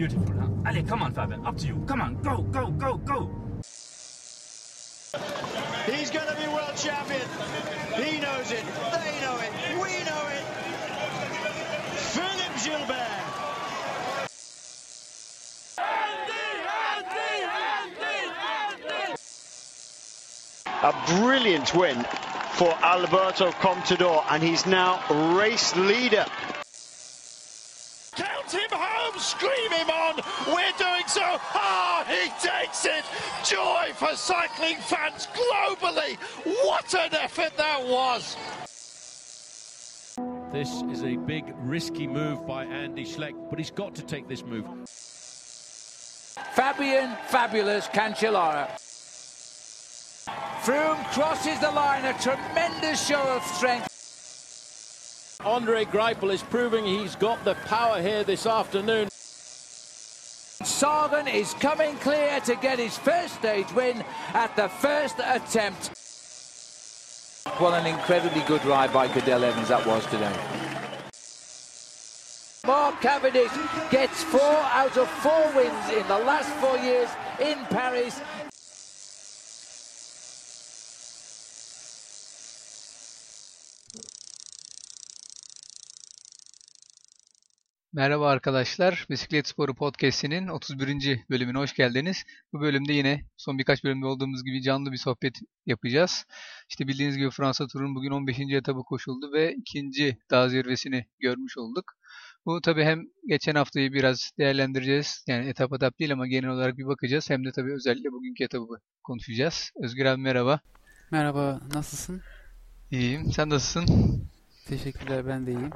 Beautiful, huh? Allez, come on, Fabian. Up to you. Come on, go, go, go, go. He's going to be world champion. He knows it. They know it. We know it. Philippe Gilbert. A brilliant win for Alberto Contador, and he's now race leader. Count him home, scream him on. We're doing so. Ah, he takes it. Joy for cycling fans globally. What an effort that was. This is a big, risky move by Andy Schleck, but he's got to take this move. Fabian Fabulous Cancellara. Froome crosses the line, a tremendous show of strength. Andre Greipel is proving he's got the power here this afternoon. Sagan is coming clear to get his first stage win at the first attempt. What an incredibly good ride by Cadell Evans that was today. Mark Cavendish gets four out of four wins in the last four years in Paris. Merhaba arkadaşlar. Bisiklet Sporu Podcast'inin 31. bölümüne hoş geldiniz. Bu bölümde yine son birkaç bölümde olduğumuz gibi canlı bir sohbet yapacağız. İşte bildiğiniz gibi Fransa turunun bugün 15. etabı koşuldu ve ikinci dağ zirvesini görmüş olduk. Bu tabii hem geçen haftayı biraz değerlendireceğiz. Yani etap etap değil ama genel olarak bir bakacağız. Hem de tabii özellikle bugünkü etabı konuşacağız. Özgür abi merhaba. Merhaba, nasılsın? İyiyim. Sen nasılsın? Teşekkürler, ben de iyiyim.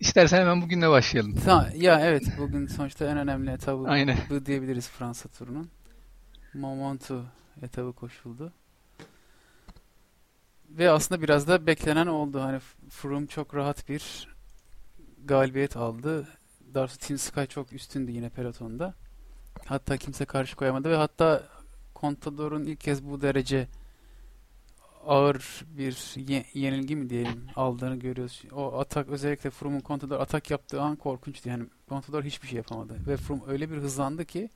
İstersen hemen bugünle başlayalım. Tamam, ya evet, bugün sonuçta en önemli etabı Aynen. bu diyebiliriz Fransa turunun. Mont Ventoux etabı koşuldu. Ve aslında biraz da beklenen oldu. Hani Froome çok rahat bir galibiyet aldı. Darcy Team Sky çok üstündü yine pelotonda. Hatta kimse karşı koyamadı ve hatta Contador'un ilk kez bu derece ağır bir ye- yenilgi mi diyelim aldığını görüyoruz. O atak özellikle Froome'un Contador atak yaptığı an korkunçtu. Yani Contador hiçbir şey yapamadı. Ve Froome öyle bir hızlandı ki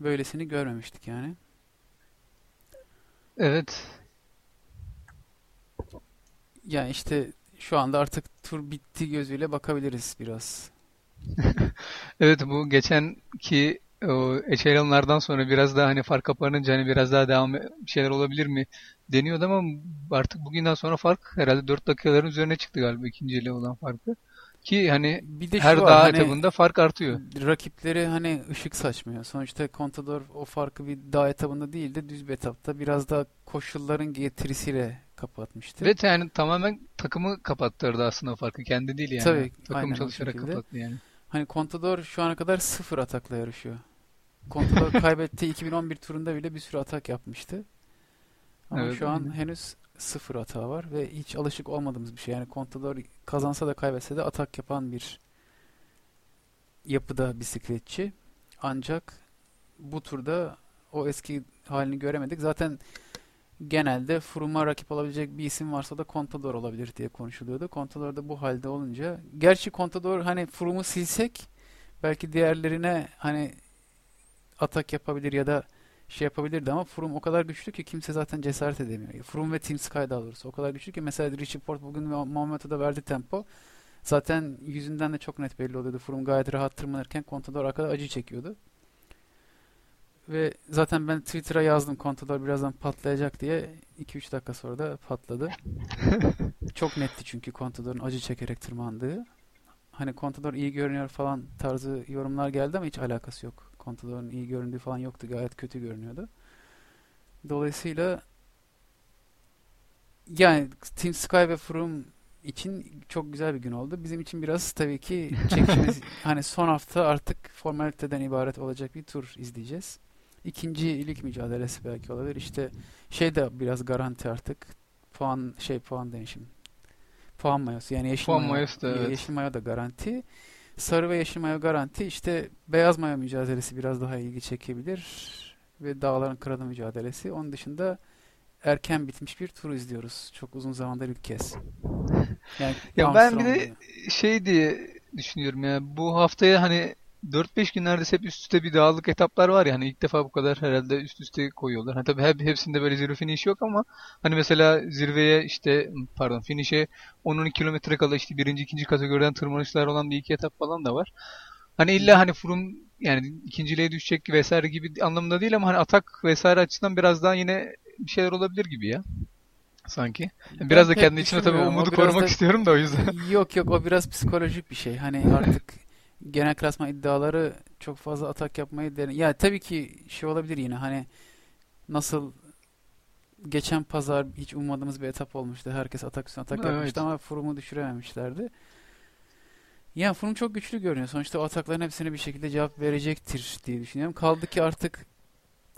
böylesini görmemiştik yani. Evet. Yani işte şu anda artık tur bitti gözüyle bakabiliriz biraz. Evet bu geçenki o Echeron'lardan sonra biraz daha hani fark kapanınca hani biraz daha devam şeyler olabilir mi deniyordu ama artık bugünden sonra fark herhalde 4 dakikaların üzerine çıktı galiba ikinciyle olan farkı. Ki hani Bir de her şu dağ var hani etabında fark artıyor. rakipleri hani ışık saçmıyor. Sonuçta Contador o farkı bir dağ etabında değil de düz bir etapta biraz da koşulların getirisiyle kapatmıştı. Ve yani tamamen takımı kapattırdı aslında o farkı. Kendi değil yani. Tabii, Takım aynen çalışarak kapattı yani. Hani Contador şu ana kadar sıfır atakla yarışıyor. Contador kaybettiği 2011 turunda bile bir sürü atak yapmıştı. Ama Evet, şu an aynen. henüz sıfır hata var ve hiç alışık olmadığımız bir şey. Yani Contador kazansa da kaybetse de atak yapan bir yapıda bisikletçi. Ancak bu turda o eski halini göremedik. Zaten genelde Froome'a rakip olabilecek bir isim varsa da Contador olabilir diye konuşuluyordu. Contador da bu halde olunca gerçi Contador hani Froome'u silsek belki diğerlerine hani atak yapabilir ya da şey yapabilirdi ama Froome o kadar güçlü ki kimse zaten cesaret edemiyor. Froome ve Team Sky daha doğrusu o kadar güçlü ki mesela Richie Porte bugün Momento'da verdi tempo. Zaten yüzünden de çok net belli oluyordu. Froome gayet rahat tırmanırken Contador arkada acı çekiyordu. Ve zaten ben Twitter'a yazdım Contador birazdan patlayacak diye. 2-3 dakika sonra da patladı. Çok netti çünkü Contador'un acı çekerek tırmandığı. Hani Contador iyi görünüyor falan tarzı yorumlar geldi ama hiç alakası yok. Contador'un iyi göründüğü falan yoktu. Gayet kötü görünüyordu. Dolayısıyla yani Team Sky ve Froome için çok güzel bir gün oldu. Bizim için biraz tabii ki çekişimiz hani son hafta artık formaliteden ibaret olacak bir tur izleyeceğiz. İkinci lig mücadelesi belki olabilir. İşte şey de biraz garanti artık. Puan şey puan demişim. Puan mayosu yani yeşil Puan mayo, mayosu da evet. yeşil mayo da garanti. Sarı ve yeşil mayo garanti. İşte beyaz mayo mücadelesi biraz daha ilgi çekebilir. Ve dağların kralı mücadelesi. Onun dışında erken bitmiş bir tur izliyoruz. Çok uzun zamandır ilk kez. Yani Ya ben bir de şey diye düşünüyorum ya. Bu haftaya hani 4-5 gün neredeyse hep üst üste bir dağlık etaplar var ya hani ilk defa bu kadar herhalde üst üste koyuyorlar. Hani tabii hep hepsinde böyle zirve finish yok ama hani mesela zirveye işte pardon finish'e 10-12 kilometre kala işte birinci ikinci kategoriden tırmanışlar olan bir iki etap falan da var. Hani illa hani Froome yani ikinciliğe düşecek vesaire gibi anlamında değil ama hani atak vesaire açısından biraz daha yine bir şeyler olabilir gibi ya. Sanki. Biraz da pek kendi içime tabii umudu korumak da- istiyorum da o yüzden. Yok yok o biraz psikolojik bir şey. Hani artık genel klasman iddiaları çok fazla atak yapmayı dene. Ya tabii ki şey olabilir yine hani nasıl geçen pazar hiç ummadığımız bir etap olmuştu. Herkes atak üstüne atak Evet. yapmıştı ama Froome'u düşürememişlerdi. Ya Froome çok güçlü görünüyor. Sonuçta o atakların hepsine bir şekilde cevap verecektir diye düşünüyorum. Kaldı ki artık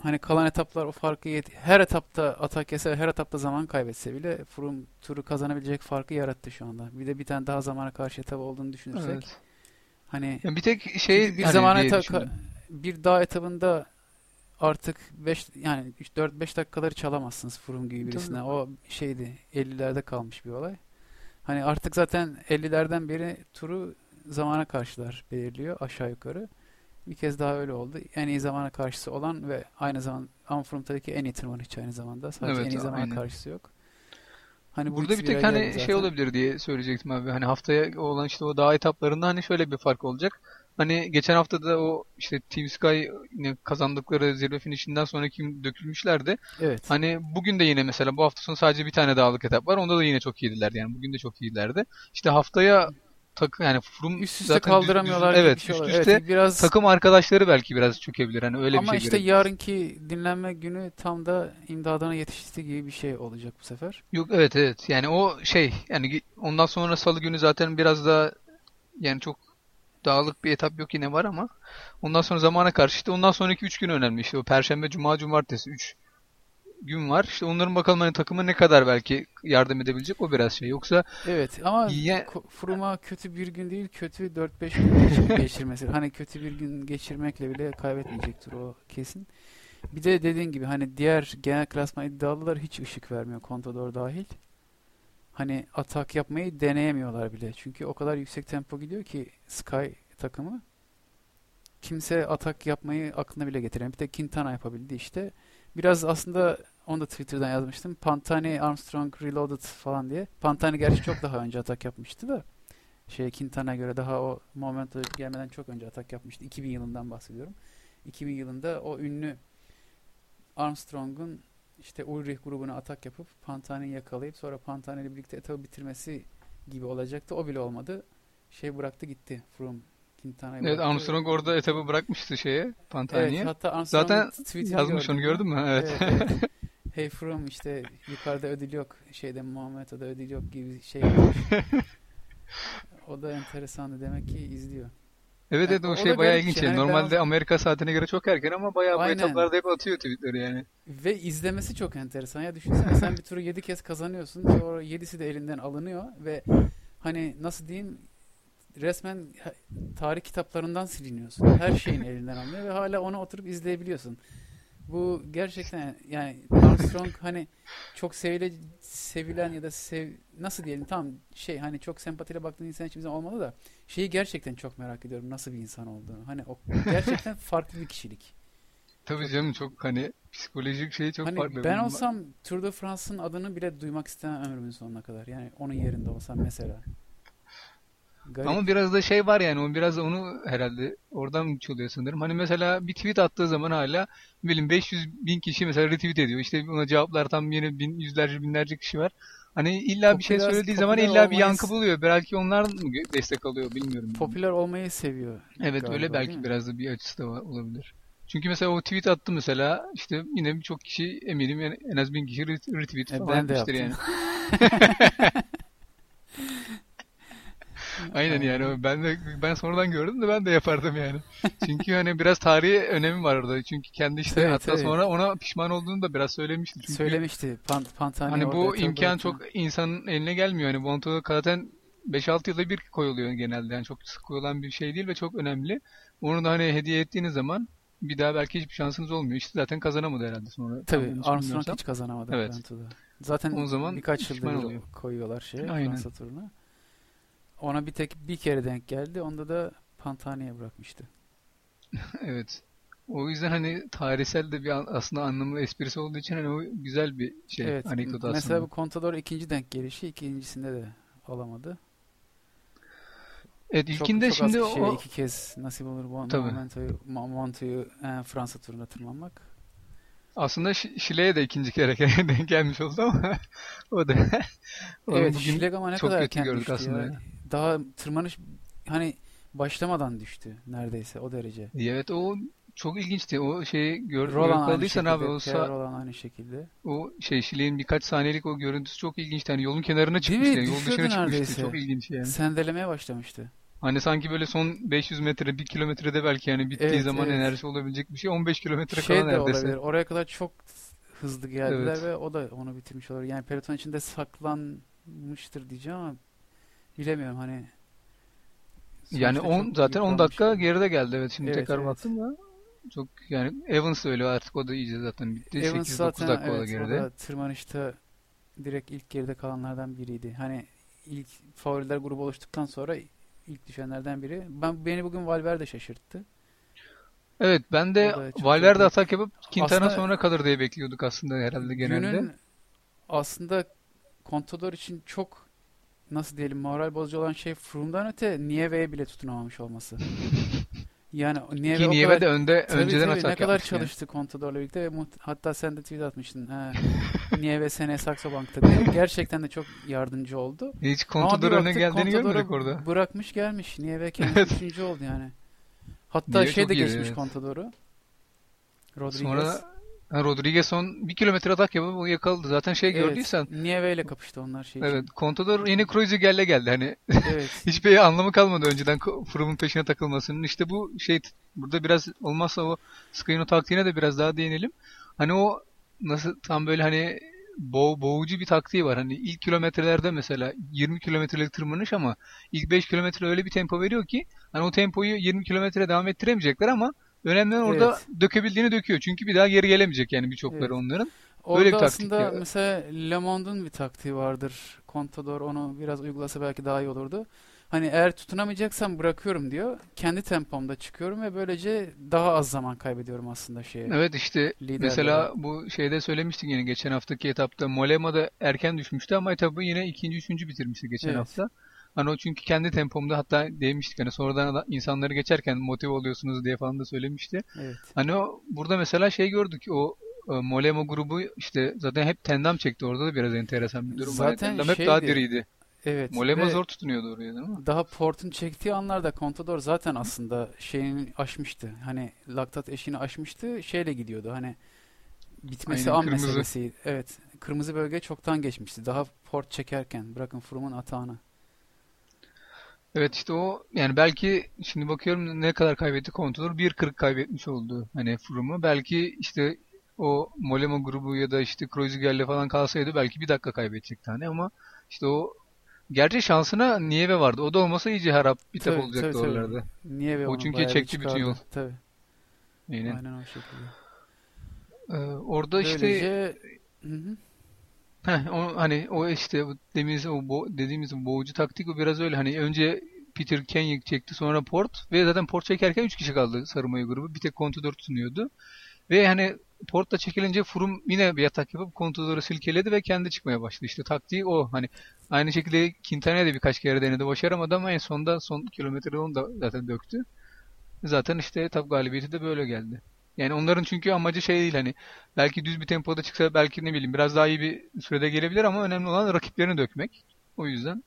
hani kalan etaplar o farkı yet her etapta atak yese her etapta zaman kaybetse bile Froome turu kazanabilecek farkı yarattı şu anda. Bir de bir tane daha zamana karşı etap olduğunu düşünürsek Evet. Hani Yani bir tek şey bir hani zaman diye eta- düşündüm. bir dağ etabında artık 5 yani 4-5 dakikaları çalamazsınız Froome gibi birisine. Tabii. O şeydi 50'lerde kalmış bir olay. Hani artık zaten 50'lerden beri turu zamana karşılar belirliyor aşağı yukarı. Bir kez daha öyle oldu. En iyi zamana karşısı olan ve aynı zaman Anfrum tabii ki en iyi tırmanışçı aynı zamanda. Sadece Evet, en iyi zamana aynen. karşısı yok. Hani bu Burada bir tek hani şey zaten. olabilir diye söyleyecektim abi. Hani haftaya olan işte o dağ etaplarında hani şöyle bir fark olacak. Hani geçen hafta da o işte Team Sky kazandıkları zirve finişinden sonraki gün dökülmüşlerdi. Evet. Hani bugün de yine mesela bu hafta sonu sadece bir tane dağlık etap var. Onda da yine çok iyiydiler yani. Bugün de çok iyiydilerdi. İşte haftaya tak yani Froome Üst üste zaten kaldıramıyorlar düz- evet, bir şey üst üste Evet, biraz takım arkadaşları belki biraz çökebilir. Hani öyle bir Ama şey işte görebiliriz. yarınki dinlenme günü tam da imdadına yetişti gibi bir şey olacak bu sefer. Yok evet evet. Yani o şey yani ondan sonra salı günü zaten biraz daha yani çok dağlık bir etap yok yine var ama ondan sonra zamana karşı işte ondan sonraki 3 gün önemli. İşte o perşembe, cuma, cumartesi 3 gün var. İşte onların bakalım hani takıma ne kadar belki yardım edebilecek o biraz şey. Yoksa Evet ama Ya- Froome kötü bir gün değil, kötü 4-5 gün geç- geçirmesi. Hani kötü bir gün geçirmekle bile kaybetmeyecektir o kesin. Bir de dediğin gibi hani diğer genel klasman iddialılar hiç ışık vermiyor Contador dahil. Hani atak yapmayı deneyemiyorlar bile. Çünkü o kadar yüksek tempo gidiyor ki Sky takımı. Kimse atak yapmayı aklına bile getiremiyor. Bir de Quintana yapabildi işte. Biraz aslında onu da Twitter'dan yazmıştım. Pantani Armstrong Reloaded falan diye. Pantani gerçi çok daha önce atak yapmıştı da. Şey Quintana'ya göre daha o Momento gelmeden çok önce atak yapmıştı. 2000 yılından bahsediyorum. 2000 yılında o ünlü Armstrong'un işte Ulrich grubuna atak yapıp Pantani'yi yakalayıp sonra Pantani ile birlikte etabı bitirmesi gibi olacaktı. O bile olmadı. Şey bıraktı gitti. Froome Quintana'yı evet. Armstrong orada etabı bırakmıştı şeye Pantani'ye. Evet, hatta Armstrong'un Zaten yazmış onu gördün mü? Evet. Evet, evet. Hey Froome işte yukarıda ödül yok. Şeyde Muhammed'de ödül yok gibi şey. O da enteresandı. Demek ki izliyor. Evet evet Yani o o şey bayağı ilginç. şey. yani. Ben Normalde o- Amerika saatine göre çok erken ama bayağı bu etaplarda hep atıyor tweetleri yani. Ve izlemesi çok enteresan. Ya düşünsene sen bir turu 7 kez kazanıyorsun. Sonra 7'si de elinden alınıyor ve hani nasıl diyeyim resmen tarih kitaplarından siliniyorsun. Her şeyin elinden alınıyor ve hala onu oturup izleyebiliyorsun. Bu gerçekten yani Armstrong hani çok sevile, sevilen ya da sev, nasıl diyelim tam şey hani çok sempatiyle baktığın insan hiçbir zaman olmadı da şeyi gerçekten çok merak ediyorum nasıl bir insan olduğunu. Hani o gerçekten farklı bir kişilik. Tabii canım çok hani psikolojik şeyi çok Hani farklı. ben olsam Tour de France'ın adını bile duymak istemem ömrümün sonuna kadar. Yani onun yerinde olsam mesela. Garip. Ama biraz da şey var yani o biraz onu herhalde oradan çalıyor sanırım. Hani mesela bir tweet attığı zaman hala bileyim 500 bin kişi mesela retweet ediyor. İşte ona cevaplar tam yine bin, yüzlerce binlerce kişi var. Hani illa bir şey Popüler- söylediği zaman popüler illa bir olmayı- yankı buluyor. Belki onlar mı destek alıyor bilmiyorum. Popüler olmayı seviyor. Evet galiba, öyle belki biraz da bir açısı da var, olabilir. Çünkü mesela o tweet attı mesela işte yine birçok kişi eminim en, en az bin kişi ret- retweet E, falan ben de yapmıştır yani. Aynen yani ben de ben sonradan gördüm de ben de yapardım yani. Çünkü hani biraz tarihi önemi var orada. Çünkü kendi işte Evet, hatta evet. sonra ona pişman olduğunu da biraz söylemişti. Çünkü Söylemişti. Pan Pantani hani bu imkan çok insanın eline gelmiyor. Hani Bonto zaten 5-6 yılda bir koyuluyor genelde. Yani çok sık koyulan bir şey değil ve çok önemli. Onu da hani hediye ettiğiniz zaman bir daha belki hiçbir şansınız olmuyor. İşte zaten kazanamadı herhalde sonra. Tabii Armstrong hiç kazanamadı Evet. Zaten O zaman birkaç yıldır oluyor. koyuyorlar şeye Aynen. Fransa turuna. Ona bir tek bir kere denk geldi. Onda da Pantani'ye bırakmıştı. Evet. O yüzden hani tarihsel de bir aslında anlamlı esprisi olduğu için hani o güzel bir şey Evet. anekdot aslında. Mesela bu Contador ikinci denk gelişi ikincisinde de alamadı. Evet Çok, ilkinde çok az şimdi o iki kez nasip olur bu Tabii. Momento'yu Monto'yu e, Fransa turuna tırmanmak. aslında Şile'ye de ikinci kere denk gelmiş oldu ama o da Evet, Schleg ama ne çok kadar kötü erken gördük aslında. ya. Daha tırmanış hani başlamadan düştü neredeyse o derece. Evet o çok ilginçti. O şeyi gör, yakaladıysan abi şekilde, o, Pierre Roland aynı şekilde. o şey Şile'nin birkaç saniyelik o görüntüsü çok ilginçti. Hani yolun kenarına Değil çıkmış mi? yani. Yol Düşüyordu dışına çıkmıştı. neredeyse. Çok ilginç yani. Sendelemeye başlamıştı. Hani sanki böyle son 500 metre, 1 kilometrede belki yani bittiği Evet, zaman evet. enerjisi olabilecek bir şey. 15 kilometre Şey kala de neredeyse. olabilir. Oraya kadar çok hızlı geldiler Evet. ve o da onu bitirmiş olabilir. Yani peloton içinde saklanmıştır diyeceğim ama bilemiyorum hani. Yani sonuçta 10 çok zaten 10 yıpranmış. dakika geride geldi. Evet şimdi Evet, tekrar evet. baktım da çok yani Evans öyle artık o da iyice zaten bitti. Evans 8-9 zaten dakika o da evet, o geride. da tırmanışta direkt ilk geride kalanlardan biriydi. Hani ilk favoriler grubu oluştuktan sonra ilk düşenlerden biri. Ben beni bugün Valverde şaşırttı. Evet ben de Valverde atak yapıp Quintana Aslında sonra kalır diye bekliyorduk aslında herhalde genelde. Günün aslında Contador için çok nasıl diyelim moral bozucu olan şey Froome'dan öte Nieve'ye bile tutunamamış olması. Yani Nieve Ki Nieve kadar de önde Tabii önceden tabii, ne kadar yapmış yani. çalıştı Contador'la birlikte ve hatta sen de tweet atmıştın. Ha, Nieve seneye Saxo Bank'ta diye. Gerçekten de çok yardımcı oldu. Hiç Contador öne geldiğini görmedik orada. Bırakmış gelmiş. Nieve kendisi Evet. üçüncü oldu yani. Hatta Nieve şey de geçmiş evet. Contador'u. Rodriguez. Sonra Rodriguez son 1 kilometre atak yapıp o yakaladı. Zaten şey Evet, gördüysen Nieve ile kapıştı onlar şey için. evet Contador yine Kreuziger'le geldi. Hani Evet. hiçbir anlamı kalmadı önceden Froome'un peşine takılmasının. İşte bu şey burada biraz olmazsa o Skyno taktiğine de biraz daha değinelim. Hani o nasıl tam böyle hani boğ, boğucu bir taktiği var. Hani ilk kilometrelerde mesela 20 kilometrelik tırmanış ama ilk 5 kilometre öyle bir tempo veriyor ki hani o tempoyu 20 kilometre devam ettiremeyecekler ama önemli olan orada Evet. dökebildiğini döküyor. Çünkü bir daha geri gelemeyecek yani birçokları Evet. onların. Orada Öyle bir taktik aslında ya. mesela Le Monde'un bir taktiği vardır. Contador onu biraz uygulasa belki daha iyi olurdu. Hani eğer tutunamayacaksan bırakıyorum diyor. Kendi tempomda çıkıyorum ve böylece daha az zaman kaybediyorum aslında şeye. Evet işte Liderlere. mesela bu şeyde söylemiştik yine geçen haftaki etapta Molema'da erken düşmüştü ama etabı yine ikinci üçüncü bitirmişti geçen Evet. hafta. Hani o çünkü kendi tempomda hatta demiştik hani sonradan da insanları geçerken motive oluyorsunuz diye falan da söylemişti. Evet. Hani o burada mesela şey gördük o e, Molema grubu işte zaten hep tendam çekti orada da biraz enteresan bir durum. Zaten Tendam hep daha şeydi, diriydi. Evet. Molema zor tutunuyordu oraya değil mi? daha Port'un çektiği anlarda Contador zaten aslında şeyini aşmıştı. Hani laktat eşiğini aşmıştı. Şeyle gidiyordu. Hani bitmesi Aynen, an kırmızı. meselesiydi. Evet. Kırmızı bölge çoktan geçmişti. Daha Port çekerken. Bırakın Froome'un atağını. Evet işte o yani belki şimdi bakıyorum ne kadar kaybetti Contador 1.40 kaybetmiş oldu hani Froome'u. Belki işte o Molema grubu ya da işte Kreuziger'le falan kalsaydı belki bir dakika kaybedecek tane ama işte o gerçi şansına Nieve vardı. O da olmasa iyice harap bir tap Tabii, olacaktı tabii, oralarda. Niye ve O çünkü çekti bütün yol. Tabii. Aynen. Aynen o şekilde. Ee, orada işte Böylece Hı hı. Heh, o hani o işte dediğimiz o bo dediğimiz o boğucu taktik o biraz öyle hani önce Peter Kenyek çekti sonra Port ve zaten Port çekerken 3 kişi kaldı sarı grubu. Bir tek Contador tutunuyordu. Ve hani Port'la çekilince Froome yine bir atak yapıp Contador'u silkeledi ve kendi çıkmaya başladı. İşte taktiği o. Hani aynı şekilde Quintana'ya da birkaç kere denedi başaramadı ama en sonunda son kilometrede onu da zaten döktü. Zaten işte etap galibiyeti de böyle geldi. Yani onların çünkü amacı şey değil hani belki düz bir tempoda çıksa belki ne bileyim biraz daha iyi bir sürede gelebilir ama önemli olan rakiplerini dökmek. O yüzden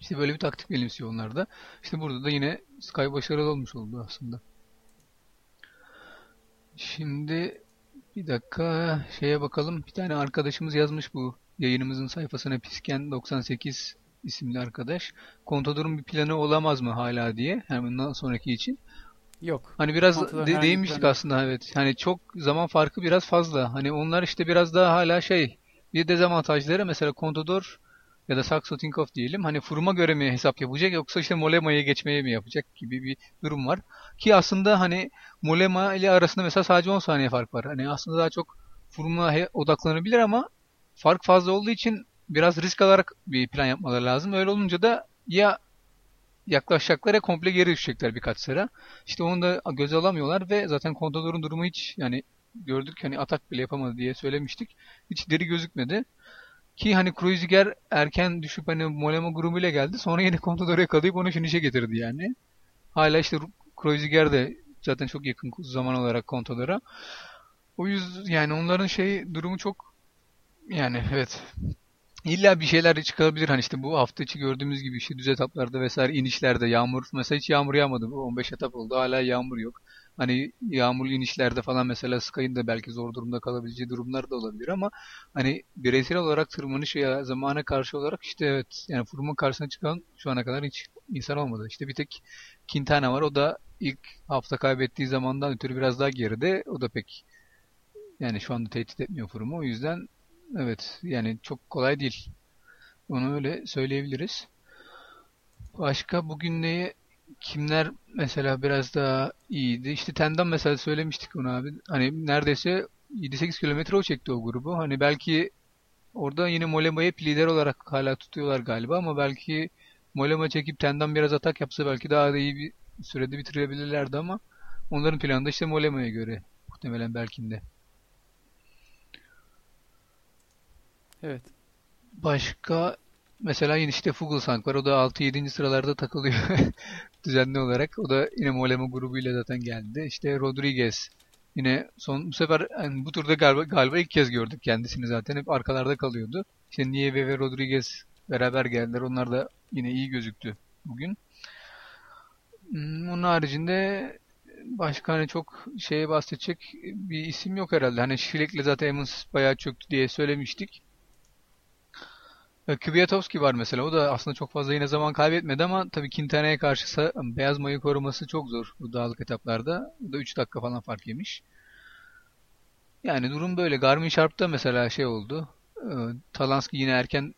işte böyle bir taktik benimsiyor onlar da. İşte burada da yine Sky başarılı olmuş oldu aslında. Şimdi bir dakika şeye bakalım. Bir tane arkadaşımız yazmış bu yayınımızın sayfasına Pisken 98 isimli arkadaş. Contador'un bir planı olamaz mı hala diye. Yani bundan sonraki için. Yok. Hani biraz de, değinmiştik aslında evet. Hani çok zaman farkı biraz fazla. Hani onlar işte biraz daha hala şey bir dezavantajları mesela Contador ya da Saxo Tinkoff diyelim. Hani Froome'a göre mi hesap yapacak yoksa işte Molema'ya geçmeye mi yapacak gibi bir durum var. Ki aslında hani Molema ile arasında mesela sadece 10 saniye fark var. Hani aslında daha çok he- odaklanabilir ama fark fazla olduğu için biraz risk alarak bir plan yapmaları lazım. Öyle olunca da ya yaklaşacaklar komple geri düşecekler birkaç sıra. İşte onu da göze alamıyorlar ve zaten Contador'un durumu hiç yani gördük hani atak bile yapamadı diye söylemiştik. Hiç deri gözükmedi. Ki hani Kreuziger erken düşüp hani Molema grubuyla geldi. Sonra yine Contador'a yakalayıp onu finish'e getirdi yani. Hala işte Kreuziger de zaten çok yakın zaman olarak Contador'a. O yüzden yani onların şey durumu çok yani evet İlla bir şeyler çıkabilir. Hani işte bu hafta içi gördüğümüz gibi işte düz etaplarda vesaire inişlerde yağmur mesela hiç yağmur yağmadı. Bu 15 etap oldu. Hala yağmur yok. Hani yağmurlu inişlerde falan mesela Sky'ın da belki zor durumda kalabileceği durumlar da olabilir ama hani bireysel olarak tırmanış ya zamana karşı olarak işte evet yani Froome karşısına çıkan şu ana kadar hiç insan olmadı. İşte bir tek Quintana var. O da ilk hafta kaybettiği zamandan ötürü biraz daha geride. O da pek yani şu anda tehdit etmiyor Froome'u. O yüzden Evet yani çok kolay değil. Onu öyle söyleyebiliriz. Başka bugün neye kimler mesela biraz daha iyiydi? İşte Tendam mesela söylemiştik onu abi. Hani neredeyse 7-8 kilometre o çekti o grubu. Hani belki orada yine Molema'yı lider olarak hala tutuyorlar galiba ama belki Molema çekip Tendam biraz atak yapsa belki daha da iyi bir sürede bitirebilirlerdi ama onların planı da işte Molema'ya göre muhtemelen belkinde. Evet. Başka mesela yine işte Fuglsang var. O da 6-7. sıralarda takılıyor düzenli olarak. O da yine Molema grubuyla zaten geldi. İşte Rodriguez yine son bu sefer yani bu turda galiba, galiba ilk kez gördük kendisini zaten. Hep arkalarda kalıyordu. İşte Nieve ve Rodriguez beraber geldiler. Onlar da yine iyi gözüktü bugün. Hmm, onun haricinde başka hani çok şeye bahsedecek bir isim yok herhalde. Hani Şilek'le zaten Emmons bayağı çöktü diye söylemiştik. Kwiatkowski var mesela. O da aslında çok fazla yine zaman kaybetmedi ama tabii Quintana'ya karşı beyaz mayı koruması çok zor bu dağlık etaplarda. O da 3 dakika falan fark yemiş. Yani durum böyle. Garmin Sharp'ta mesela şey oldu. Ee, Talanski yine erken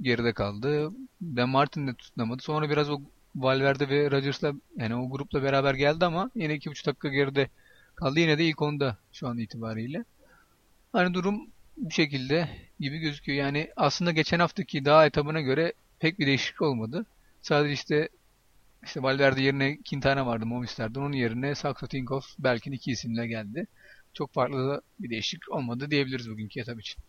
geride kaldı. Ben Martin de tutunamadı. Sonra biraz o Valverde ve Rodgers'la yani o grupla beraber geldi ama yine 2,5 dakika geride kaldı. Yine de ilk onda şu an itibariyle. Hani durum bu şekilde gibi gözüküyor. Yani aslında geçen haftaki dağ etabına göre pek bir değişiklik olmadı. Sadece işte işte Valverde yerine Quintana vardı Movistar'da. Onun yerine Saxo Tinkoff belki iki isimle geldi. Çok farklı da bir değişiklik olmadı diyebiliriz bugünkü etap için.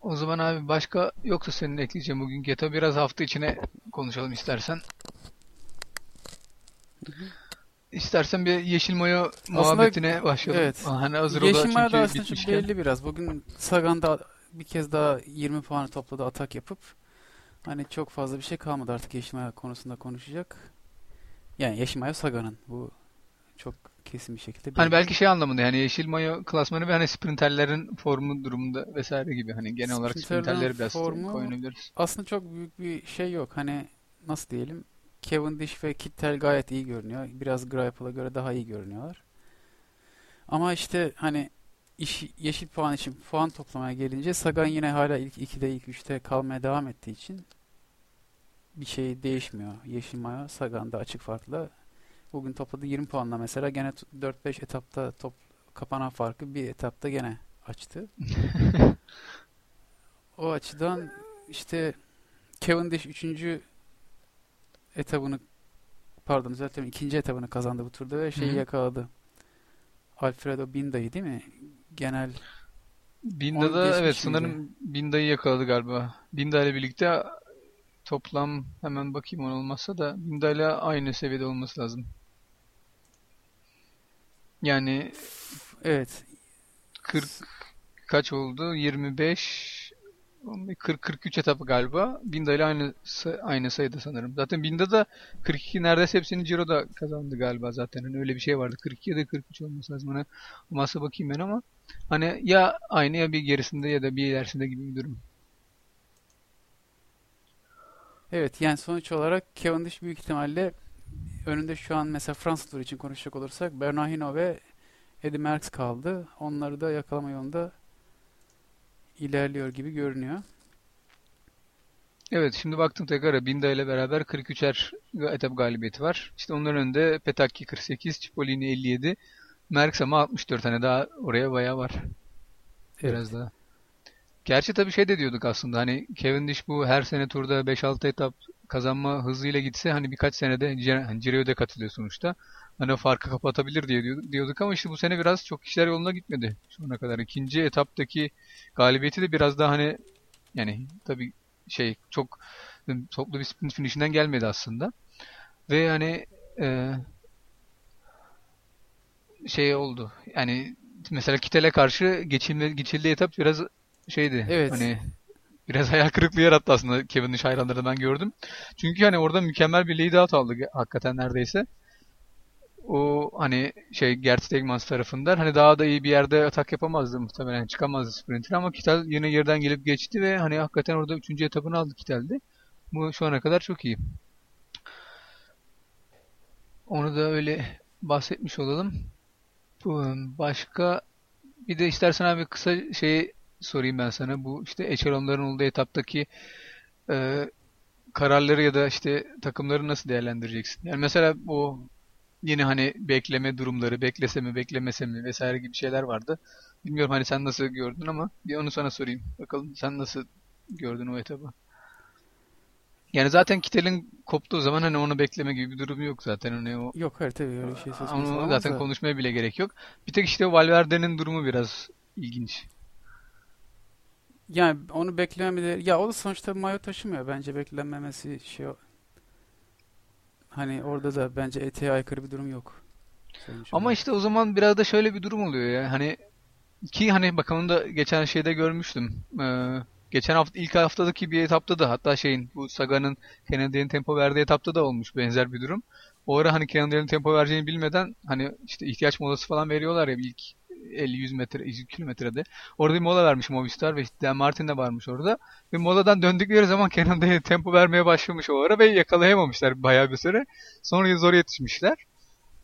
O zaman abi başka yoksa senin ekleyeceğim bugünkü etap biraz hafta içine konuşalım istersen. İstersen bir yeşil mayo muhabbetine başlayalım. Evet. Hani hazır yeşil mayo da aslında çok belli biraz. Bugün Sagan'da bir kez daha 20 puanı topladı atak yapıp hani çok fazla bir şey kalmadı artık yeşil mayo konusunda konuşacak. Yani yeşil mayo Sagan'ın. Bu çok kesin bir şekilde. Belli. Hani belki şey anlamında yani yeşil mayo klasmanı ve hani sprinterlerin formu durumunda vesaire gibi hani genel olarak sprinterleri biraz formu, koyabiliriz. Aslında çok büyük bir şey yok. Hani nasıl diyelim Cavendish ve Kittel gayet iyi görünüyor. Biraz Greipel'a göre daha iyi görünüyorlar. Ama işte hani iş, yeşil puan için puan toplamaya gelince Sagan yine hala ilk 2'de ilk 3'te kalmaya devam ettiği için bir şey değişmiyor. Yeşil Maya Sagan'da açık farklı. Bugün topladı 20 puanla mesela gene 4-5 etapta top kapanan farkı bir etapta gene açtı. o açıdan işte Cavendish 3 etabını pardon düzeltiyorum ikinci etabını kazandı bu turda ve şeyi Hı-hı. yakaladı. Alfredo Binda'yı değil mi? Genel Binda da evet sanırım Binda'yı yakaladı galiba. Binda ile birlikte toplam hemen bakayım on olmazsa da Binda ile aynı seviyede olması lazım. Yani evet 40 kaç oldu? 25 40-43 etapı galiba. Binda ile aynı aynı sayıda sanırım. Zaten Binda da 42 neredeyse hepsini Ciro'da kazandı galiba zaten. Hani öyle bir şey vardı. 42 ya da 43 olması lazım. Hani masa bakayım ben ama hani ya aynı ya bir gerisinde ya da bir ilerisinde gibi bir durum. Evet yani sonuç olarak Cavendish büyük ihtimalle önünde şu an mesela Fransa turu için konuşacak olursak Bernardino ve Eddy Merckx kaldı. Onları da yakalama yolunda ilerliyor gibi görünüyor. Evet şimdi baktım tekrar Binda ile beraber 43'er etap galibiyeti var. İşte onların önünde Petacchi 48, Cipollini 57, Merckx ama 64 tane daha oraya bayağı var. Biraz evet. daha. Gerçi tabii şey de diyorduk aslında hani Cavendish bu her sene turda 5-6 etap kazanma hızıyla gitse hani birkaç senede hani Giro'ya da katılıyor sonuçta. Hani o farkı kapatabilir diye diyorduk, ama işte bu sene biraz çok işler yoluna gitmedi şu ana kadar. İkinci etaptaki galibiyeti de biraz daha hani yani tabii şey çok toplu bir sprint finişinden gelmedi aslında. Ve hani e, şey oldu. Yani mesela Kittel'e karşı geçilme, geçildiği etap biraz şeydi. Evet. Hani biraz hayal kırıklığı yarattı aslında Kevin Nash hayranları ben gördüm. Çünkü hani orada mükemmel bir lead out aldı hakikaten neredeyse. O hani şey Gert Stegmans tarafından hani daha da iyi bir yerde atak yapamazdı muhtemelen çıkamazdı sprinter ama Kittel yine geriden gelip geçti ve hani hakikaten orada üçüncü etapını aldı Kittel'de. Bu şu ana kadar çok iyi. Onu da öyle bahsetmiş olalım. Başka bir de istersen abi kısa şey sorayım ben sana. Bu işte eşelonların olduğu etaptaki e, kararları ya da işte takımları nasıl değerlendireceksin? Yani mesela o yine hani bekleme durumları, beklese mi, beklemese mi vesaire gibi şeyler vardı. Bilmiyorum hani sen nasıl gördün ama bir onu sana sorayım. Bakalım sen nasıl gördün o etabı? Yani zaten Kittel'in koptuğu zaman hani onu bekleme gibi bir durum yok zaten. Hani o Yok hayır tabii öyle bir şey söz konusu onu zaten da. konuşmaya bile gerek yok. Bir tek işte Valverde'nin durumu biraz ilginç. Yani onu beklememeleri ya o da sonuçta mayo taşımıyor bence beklenmemesi şey o- hani orada da bence etiğe aykırı bir durum yok. Söylemiş Ama olayım. işte o zaman biraz da şöyle bir durum oluyor ya. Hani ki hani bak onu da geçen şeyde görmüştüm. Ee, geçen hafta ilk haftadaki bir etapta da hatta şeyin bu Saga'nın Kennedy'nin tempo verdiği etapta da olmuş benzer bir durum. O ara hani Kennedy'nin tempo vereceğini bilmeden hani işte ihtiyaç molası falan veriyorlar ya ilk 50-100 metre, 100 kilometrede. Orada bir mola vermiş Movistar ve Dan Martin de varmış orada. Ve moladan döndükleri zaman Kennedy'ye tempo vermeye başlamış o ara ve yakalayamamışlar bayağı bir süre. Sonra zor yetişmişler.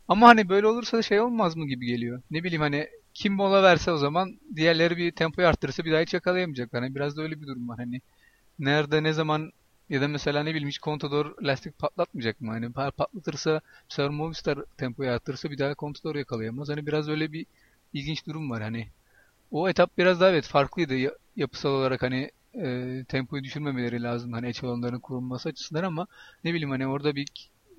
Ama hani böyle olursa da şey olmaz mı gibi geliyor. Ne bileyim hani kim mola verse o zaman diğerleri bir tempoyu arttırırsa bir daha hiç yakalayamayacaklar. Hani biraz da öyle bir durum var. Hani nerede ne zaman ya da mesela ne bileyim hiç Contador lastik patlatmayacak mı? Hani pa- patlatırsa mesela Movistar tempoyu arttırırsa bir daha Contador yakalayamaz. Hani biraz öyle bir ilginç durum var. Hani o etap biraz daha evet farklıydı Ya- yapısal olarak hani e, tempoyu düşürmemeleri lazım hani eçalonların kurulması açısından ama ne bileyim hani orada bir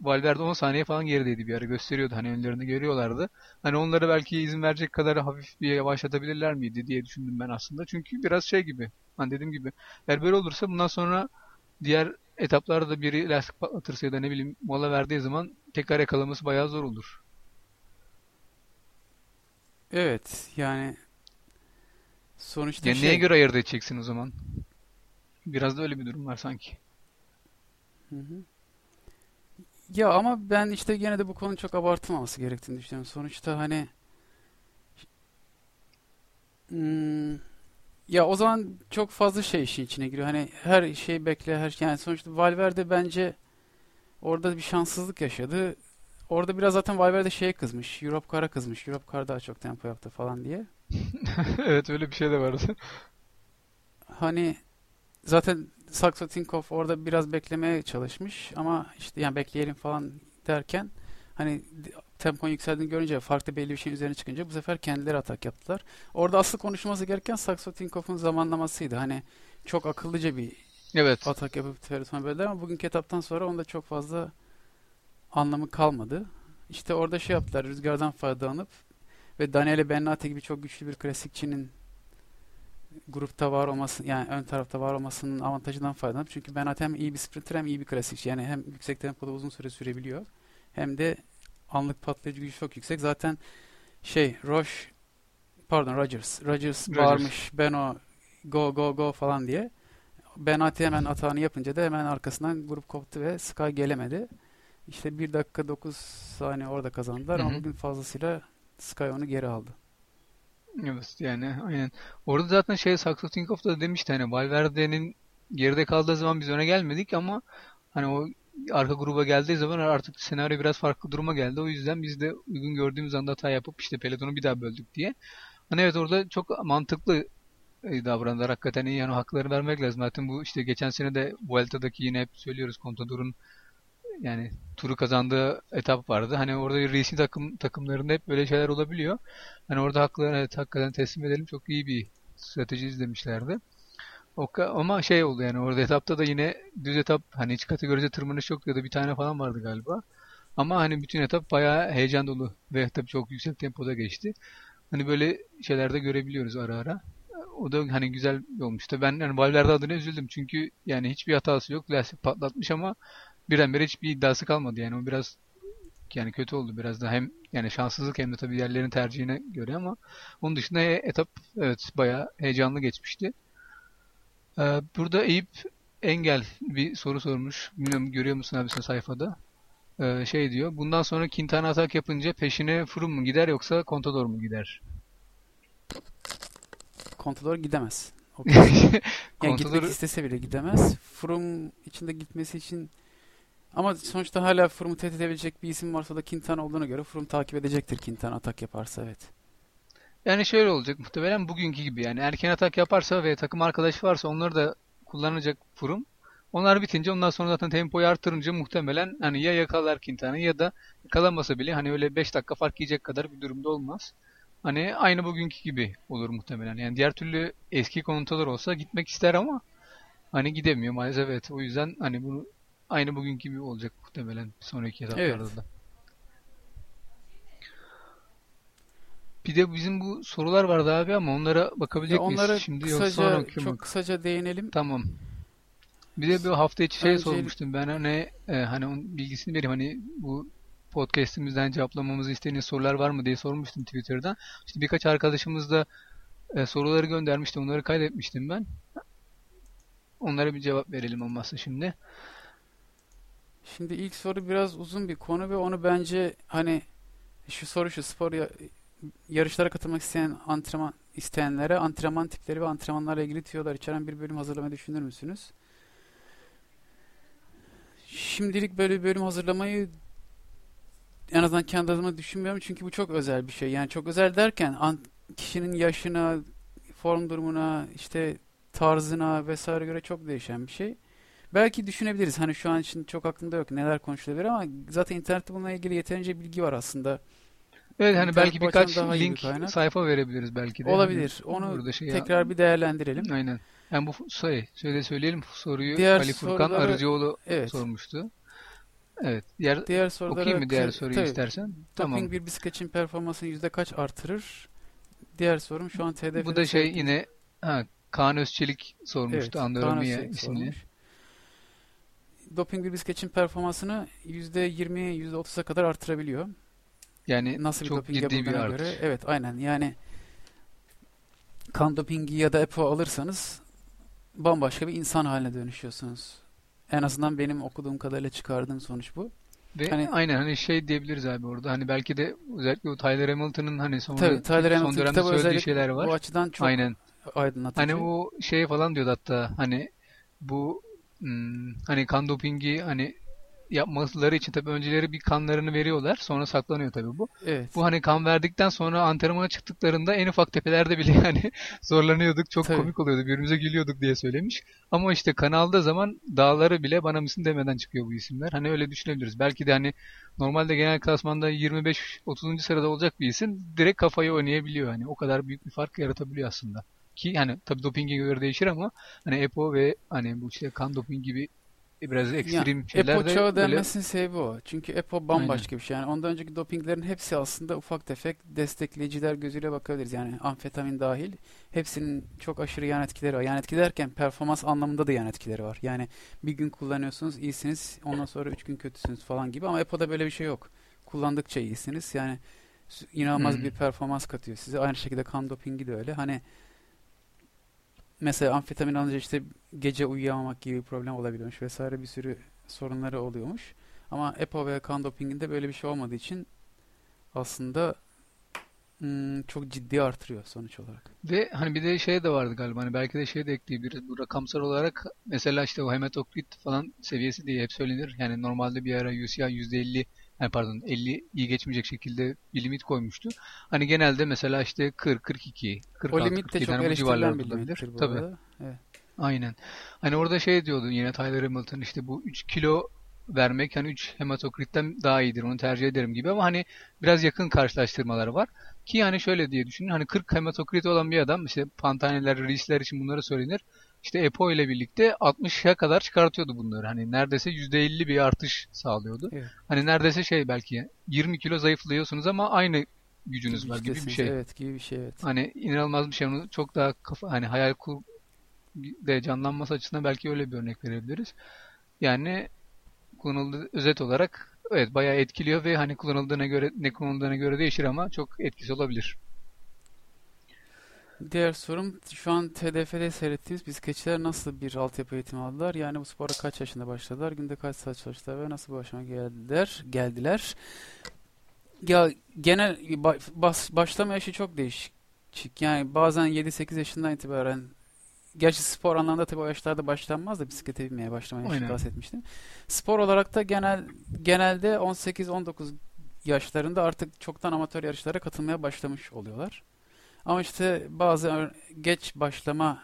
Valverde 10 saniye falan gerideydi bir ara gösteriyordu hani önlerini görüyorlardı. Hani onlara belki izin verecek kadar hafif bir yavaşlatabilirler miydi diye düşündüm ben aslında. Çünkü biraz şey gibi hani dediğim gibi eğer böyle olursa bundan sonra diğer etaplarda da biri lastik patlatırsa ya da ne bileyim mola verdiği zaman tekrar yakalaması bayağı zor olur. Evet yani sonuçta Yani neye şey göre ayırt edeceksin o zaman? Biraz da öyle bir durum var sanki. Hı hı. Ya ama ben işte gene de bu konu çok abartılmaması gerektiğini düşünüyorum. Sonuçta hani hmm, ya o zaman çok fazla şey işin içine giriyor. Hani her şey bekle her şey. Yani sonuçta Valverde bence orada bir şanssızlık yaşadı. Orada biraz zaten Valverde şeye kızmış. Europe Car'a kızmış. Europe Car daha çok tempo yaptı falan diye. Evet öyle bir şey de vardı. Hani zaten Saxo Tinkoff orada biraz beklemeye çalışmış ama işte yani bekleyelim falan derken hani tempon yükseldiğini görünce farklı belli bir şeyin üzerine çıkınca bu sefer kendileri atak yaptılar. Orada asıl konuşması gereken Saxo Tinkoff'un zamanlamasıydı. Hani çok akıllıca bir Evet. atak yapıp böldüler ama bugünkü etaptan sonra onda çok fazla anlamı kalmadı. İşte orada şey yaptılar rüzgardan faydalanıp ve Daniele Bennati gibi çok güçlü bir klasikçinin grupta var olması yani ön tarafta var olmasının avantajından faydalanıp çünkü Bennati hem iyi bir sprinter hem iyi bir klasikçi yani hem yüksek tempoda uzun süre sürebiliyor hem de anlık patlayıcı gücü çok yüksek. Zaten şey Roche pardon Rogers Rogers Rogers. bağırmış Beno go go go falan diye. Benati hemen atağını yapınca da hemen arkasından grup koptu ve Sky gelemedi. İşte 1 dakika 9 saniye orada kazandılar ama bugün fazlasıyla Sky onu geri aldı. Evet yani aynen. Orada zaten şey Saxo Tinkoff da demişti hani Valverde'nin geride kaldığı zaman biz öne gelmedik ama hani o arka gruba geldiği zaman artık senaryo biraz farklı duruma geldi. O yüzden biz de uygun gördüğümüz anda hata yapıp işte pelotonu bir daha böldük diye. Hani evet orada çok mantıklı e, davrandılar. Hakikaten iyi yani hakları vermek lazım. Zaten bu işte geçen sene de Vuelta'daki yine hep söylüyoruz Contador'un yani turu kazandığı etap vardı. Hani orada bir racing takım takımlarında hep böyle şeyler olabiliyor. Hani orada haklarını evet, hakikaten teslim edelim. Çok iyi bir strateji izlemişlerdi. O ama şey oldu yani orada etapta da yine düz etap hani hiç kategorize tırmanış yok ya da bir tane falan vardı galiba. Ama hani bütün etap bayağı heyecan dolu ve tabii çok yüksek tempoda geçti. Hani böyle şeyler de görebiliyoruz ara ara. O da hani güzel olmuştu. Ben yani Valverde adına üzüldüm çünkü yani hiçbir hatası yok. Lastik patlatmış ama birdenbire hiçbir iddiası kalmadı yani o biraz yani kötü oldu biraz da hem yani şanssızlık hem de tabii diğerlerinin tercihine göre ama onun dışında e- etap evet bayağı heyecanlı geçmişti. Ee, burada Eyüp Engel bir soru sormuş. Bilmiyorum görüyor musun abi sen sayfada? Ee, şey diyor. Bundan sonra Quintana atak yapınca peşine Froome mu gider yoksa Contador mu gider? Contador gidemez. O kesin. Yani Contador gitmek istese bile gidemez. Froome içinde gitmesi için ama sonuçta hala Froome'u tehdit edebilecek bir isim varsa da Quintana olduğuna göre Froome takip edecektir Quintana atak yaparsa evet. Yani şöyle olacak muhtemelen bugünkü gibi yani erken atak yaparsa ve takım arkadaşı varsa onları da kullanacak Froome. Onlar bitince ondan sonra zaten tempoyu artırınca muhtemelen hani ya yakalar Quintana'yı ya da yakalamasa bile hani öyle 5 dakika fark yiyecek kadar bir durumda olmaz. Hani aynı bugünkü gibi olur muhtemelen. Yani diğer türlü eski Contador olsa gitmek ister ama hani gidemiyor maalesef evet. O yüzden hani bunu aynı bugünkü gibi olacak muhtemelen sonraki etaplarda Evet. da. Bir de bizim bu sorular vardı abi ama onlara bakabilecek Ya miyiz? onlara Şimdi yok sonra kısaca okuyorum. çok kısaca değinelim. Tamam. Bir de bir hafta içi şey Öncelik- sormuştum ben hani e, hani onun bilgisini vereyim hani bu podcast'imizden cevaplamamızı istediğiniz sorular var mı diye sormuştum Twitter'dan. İşte birkaç arkadaşımız da e, soruları göndermişti. Onları kaydetmiştim ben. Onlara bir cevap verelim olmazsa şimdi. Şimdi ilk soru biraz uzun bir konu ve onu bence hani şu soru şu spor ya- yarışlara katılmak isteyen antrenman isteyenlere antrenman tipleri ve antrenmanlarla ilgili tüyolar içeren bir bölüm hazırlamayı düşünür müsünüz? Şimdilik böyle bir bölüm hazırlamayı en azından kendi adıma düşünmüyorum çünkü bu çok özel bir şey. Yani çok özel derken an- kişinin yaşına, form durumuna, işte tarzına vesaire göre çok değişen bir şey. Belki düşünebiliriz. Hani şu an için çok aklımda yok neler konuşulabilir ama zaten internette bununla ilgili yeterince bilgi var aslında. Evet hani İnternet belki birkaç bir link kaynak. sayfa verebiliriz belki de. Olabilir. Hani Onu burada şey tekrar bir değerlendirelim. Aynen. Yani bu şey, şöyle söyleyelim soruyu Diğer Ali Furkan soruları- Arıcıoğlu Evet. sormuştu. Evet. Diğer Diğer sorulara okuyayım mı diğer soruyu tabii. istersen? Tamam. Doping bir bisikletçinin performansını yüzde kaç artırır? Diğer sorum şu an TDF'de Bu da şey yine ha, Kaan Özçelik sormuştu. Evet, Özçelik isimli. sormuş. Doping bir bisikletçinin performansını %20, %30'a kadar artırabiliyor. Yani Nasıl bir çok doping ciddi bir artış. göre. Evet, aynen. Yani kan dopingi ya da EPO alırsanız bambaşka bir insan haline dönüşüyorsunuz. En azından benim okuduğum kadarıyla çıkardığım sonuç bu. Ve Hani- aynen hani şey diyebiliriz abi orada. Hani belki de özellikle o Tyler Hamilton'ın hani sonra Tabii Tyler son dönemde söylediği şeyler var. bu açıdan çok Aynen. aydınlatıcı. Hani o şey falan diyordu hatta hani bu hmm, hani kan dopingi hani yapmaları için tabii önceleri bir kanlarını veriyorlar. Sonra saklanıyor tabii bu. Evet. Bu hani kan verdikten sonra antrenmana çıktıklarında en ufak tepelerde bile yani zorlanıyorduk. Çok Tabii. komik oluyordu. Birbirimize gülüyorduk diye söylemiş. Ama işte kan aldığı zaman dağları bile bana mısın demeden çıkıyor bu isimler. Hani öyle düşünebiliriz. Belki de hani normalde genel klasmanda 25-30. sırada olacak bir isim direkt kafayı oynayabiliyor. Hani o kadar büyük bir fark yaratabiliyor aslında. Ki hani tabii dopinge göre değişir ama hani EPO ve hani bu işte kan doping gibi biraz ekstrem Ya, şeyler EPO de çağı böyle denmesinin sebebi o. Çünkü EPO bambaşka bir şey. Yani ondan önceki dopinglerin hepsi aslında ufak tefek destekleyiciler gözüyle bakabiliriz. Yani amfetamin dahil. Hepsinin çok aşırı yan etkileri var. Yan etki derken performans anlamında da yan etkileri var. Yani bir gün kullanıyorsunuz iyisiniz. Ondan sonra üç gün kötüsünüz falan gibi. Ama EPO'da böyle bir şey yok. Kullandıkça iyisiniz. Yani inanılmaz Hmm. bir performans katıyor size. Aynı şekilde kan dopingi de öyle. Hani mesela amfetamin alınca işte gece uyuyamamak gibi bir problem olabiliyormuş vesaire bir sürü sorunları oluyormuş. Ama EPO ve kan dopinginde böyle bir şey olmadığı için aslında hmm, çok ciddi artırıyor sonuç olarak. Ve hani bir de şey de vardı galiba hani belki de şey de ekleyebiliriz bu rakamsal olarak mesela işte o hematokrit falan seviyesi diye hep söylenir. Yani normalde bir ara UCI %50 yani pardon 50 iyi geçmeyecek şekilde bir limit koymuştu. Hani genelde mesela işte 40 42 O 46 limit de 47 çok bir olabilir. Tabii. Evet. Aynen. Hani orada şey diyordu yine Tyler Hamilton işte bu 3 kilo vermek hani 3 hematokritten daha iyidir onu tercih ederim gibi ama hani biraz yakın karşılaştırmalar var. Ki yani şöyle diye düşünün hani 40 hematokrit olan bir adam işte pantaneler, risler için bunları söylenir. İşte EPO ile birlikte 60'a kadar çıkartıyordu bunları. Hani neredeyse %50 bir artış sağlıyordu. Evet. Hani neredeyse şey belki 20 kilo zayıflıyorsunuz ama aynı gücünüz var gibi bir şey. Evet gibi bir şey evet. Hani inanılmaz bir şey. Onu çok daha kafa hani hayal kur de canlanması açısından belki öyle bir örnek verebiliriz. Yani kullanıldığı özet olarak evet bayağı etkiliyor ve hani kullanıldığına göre ne kullanıldığına göre değişir ama çok etkisi olabilir. Diğer sorum şu an TDF'de seyrettiğimiz bisikletçiler nasıl bir altyapı eğitimi aldılar? Yani bu spora kaç yaşında başladılar? Günde kaç saat çalıştılar ve nasıl bu aşama geldiler? Geldiler. Ya genel ba- bas, başlama yaşı çok değişik. Yani bazen 7-8 yaşından itibaren Gerçi spor anlamda tabii o yaşlarda başlanmaz da bisiklete binmeye başlamaya yaşı bahsetmiştim. Spor olarak da genel genelde 18-19 yaşlarında artık çoktan amatör yarışlara katılmaya başlamış oluyorlar. Ama işte bazı geç başlama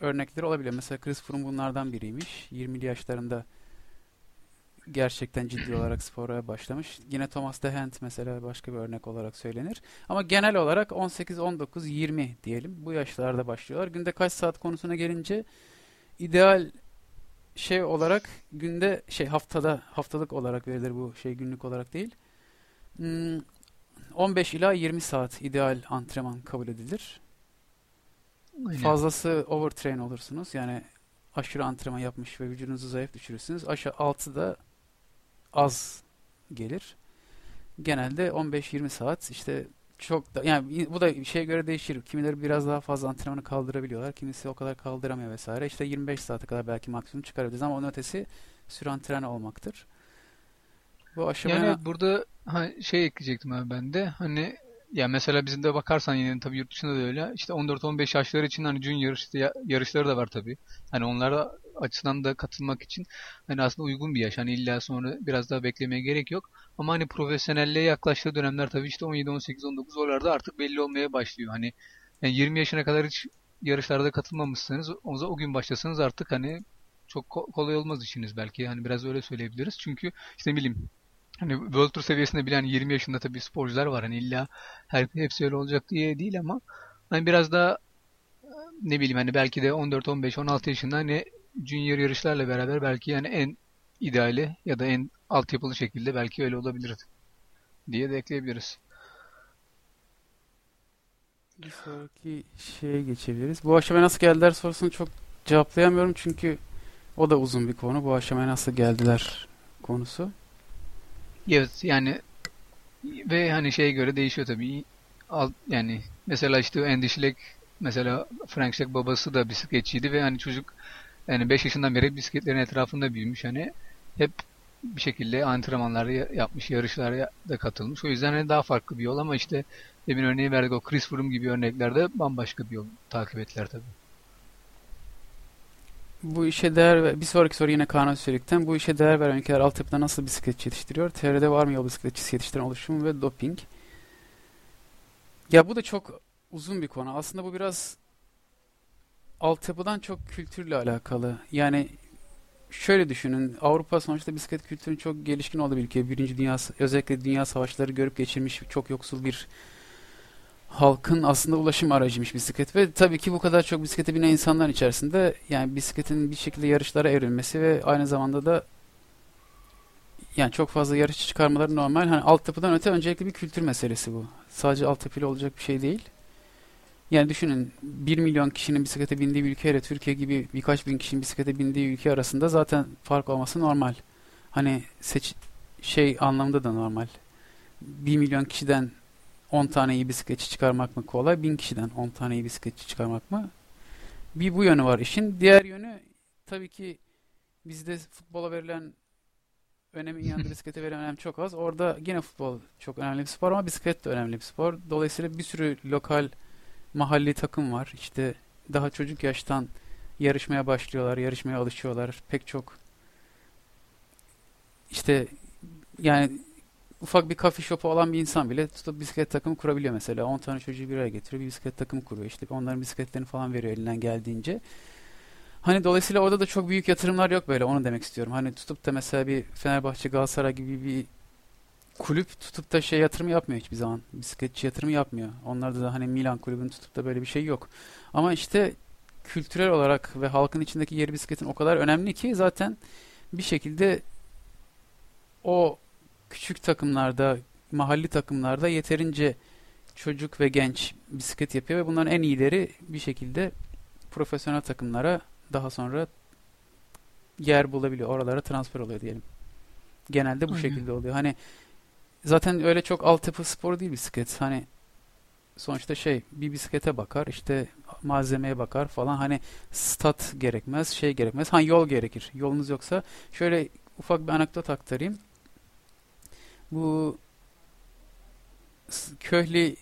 örnekleri olabiliyor. Mesela Chris Froome bunlardan biriymiş. 20'li yaşlarında gerçekten ciddi olarak spora başlamış. Yine Thomas de Gent mesela başka bir örnek olarak söylenir. Ama genel olarak 18, 19, 20 diyelim. Bu yaşlarda başlıyorlar. Günde kaç saat konusuna gelince ideal şey olarak günde şey haftada haftalık olarak verilir bu şey günlük olarak değil. Hmm, 15 ila 20 saat ideal antrenman kabul edilir. Aynen. Fazlası overtrain olursunuz. Yani aşırı antrenman yapmış ve vücudunuzu zayıf düşürürsünüz. Aşağı altı da az gelir. Genelde 15-20 saat işte çok da yani bu da şeye göre değişir. Kimileri biraz daha fazla antrenmanı kaldırabiliyorlar. Kimisi o kadar kaldıramıyor vesaire. İşte 25 saate kadar belki maksimum çıkarabiliriz ama onun ötesi süre antrenman olmaktır. Bu aşamaya Yani burada ha, şey ekleyecektim abi ben de. Hani ya mesela bizim de bakarsan yine tabii yurt dışında da öyle. İşte 14-15 yaşları için hani junior işte ya- yarışları da var tabii. Hani onlara açısından da katılmak için hani aslında uygun bir yaş. Hani illa sonra biraz daha beklemeye gerek yok. Ama hani profesyonelliğe yaklaştığı dönemler tabii işte 17, 18, 19 oralarda artık belli olmaya başlıyor. Hani yani 20 yaşına kadar hiç yarışlarda katılmamışsınız. O o gün başlasanız artık hani çok ko- kolay olmaz işiniz belki. Hani biraz öyle söyleyebiliriz. Çünkü işte bileyim Hani World Tour seviyesinde bilen 20 yaşında tabii sporcular var. Hani illa her hepsi öyle olacak diye değil ama hani biraz daha ne bileyim hani belki de 14, 15, 16 yaşında hani junior yarışlarla beraber belki yani en ideali ya da en altyapılı şekilde belki öyle olabilir diye de ekleyebiliriz. bir sonraki şeye geçebiliriz. Bu aşamaya nasıl geldiler sorusunu çok cevaplayamıyorum çünkü o da uzun bir konu. Bu aşamaya nasıl geldiler konusu. Evet yani ve hani şeye göre değişiyor tabii. Al, yani mesela işte Andy Schleck mesela Frank Schleck babası da bisikletçiydi ve hani çocuk yani 5 yaşından beri bisikletlerin etrafında büyümüş hani hep bir şekilde antrenmanlar ya- yapmış, yarışlara da katılmış. O yüzden hani daha farklı bir yol ama işte demin örneği verdik o Chris Froome gibi örneklerde bambaşka bir yol takip ettiler tabii. Bu işe değer ve bir sonraki soru yine Kaan Özçelik'ten. Bu işe değer veren ülkeler altyapıda nasıl bisikletçi yetiştiriyor? TR'de var mı yol bisikletçisi yetiştiren oluşum ve doping? Ya bu da çok uzun bir konu. Aslında bu biraz altyapıdan çok kültürle alakalı. Yani şöyle düşünün. Avrupa sonuçta bisiklet kültürünün çok gelişkin olduğu bir ülke. Birinci Dünya, özellikle Dünya Savaşları görüp geçirmiş çok yoksul bir halkın aslında ulaşım aracıymış bisiklet ve tabii ki bu kadar çok bisiklete binen insanlar içerisinde yani bisikletin bir şekilde yarışlara evrilmesi ve aynı zamanda da yani çok fazla yarışçı çıkarmaları normal. Hani altyapıdan öte öncelikle bir kültür meselesi bu. Sadece altyapıyla olacak bir şey değil. Yani düşünün 1 milyon kişinin bisiklete bindiği bir ülkeyle Türkiye gibi birkaç bin kişinin bisiklete bindiği ülke arasında zaten fark olması normal. Hani seç şey anlamında da normal. 1 milyon kişiden 10 tane iyi bisikletçi çıkarmak mı kolay? 1000 kişiden 10 tane iyi bisikletçi çıkarmak mı? Bir bu yönü var işin. Diğer yönü tabii ki bizde futbola verilen önemin yanında bisiklete verilen önem çok az. Orada yine futbol çok önemli bir spor ama bisiklet de önemli bir spor. Dolayısıyla bir sürü lokal mahalli takım var. İşte daha çocuk yaştan yarışmaya başlıyorlar, yarışmaya alışıyorlar. Pek çok işte yani ufak bir coffee shop'u olan bir insan bile tutup bisiklet takımı kurabiliyor mesela. 10 tane çocuğu bir araya getiriyor, bir bisiklet takımı kuruyor. İşte onların bisikletlerini falan veriyor elinden geldiğince. Hani dolayısıyla orada da çok büyük yatırımlar yok böyle onu demek istiyorum. Hani tutup da mesela bir Fenerbahçe, Galatasaray gibi bir kulüp tutup da şey yatırım yapmıyor hiçbir zaman. Bisikletçi yatırımı yapmıyor. Onlarda da hani Milan kulübünün tutup da böyle bir şey yok. Ama işte kültürel olarak ve halkın içindeki yeri bisikletin o kadar önemli ki zaten bir şekilde o küçük takımlarda, mahalli takımlarda yeterince çocuk ve genç bisiklet yapıyor ve bunların en iyileri bir şekilde profesyonel takımlara daha sonra yer bulabiliyor. Oralara transfer oluyor diyelim. Genelde bu Aynen. şekilde oluyor. Hani zaten öyle çok altyapı sporu değil bisiklet. Hani sonuçta şey bir bisiklete bakar işte malzemeye bakar falan hani stat gerekmez şey gerekmez hani yol gerekir yolunuz yoksa şöyle ufak bir anekdot aktarayım bu Köhli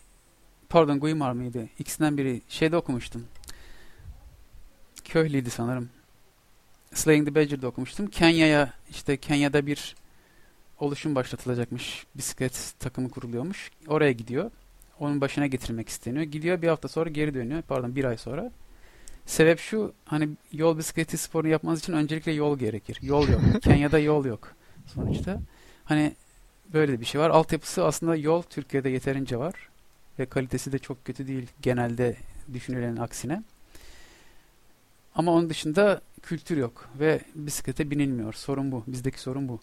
pardon Guimar mıydı ikisinden biri şeyde okumuştum Köhli'ydi sanırım Slaying the Badger'da okumuştum Kenya'ya işte Kenya'da bir oluşum başlatılacakmış bisiklet takımı kuruluyormuş oraya gidiyor onun başına getirmek isteniyor. Gidiyor bir hafta sonra geri dönüyor. Pardon bir ay sonra. Sebep şu hani yol bisikleti sporunu yapmanız için öncelikle yol gerekir. Yol yok. Kenya'da yol yok sonuçta. Hani böyle bir şey var. Altyapısı aslında yol Türkiye'de yeterince var. Ve kalitesi de çok kötü değil genelde düşünülenin aksine. Ama onun dışında kültür yok ve bisiklete binilmiyor. Sorun bu. Bizdeki sorun bu.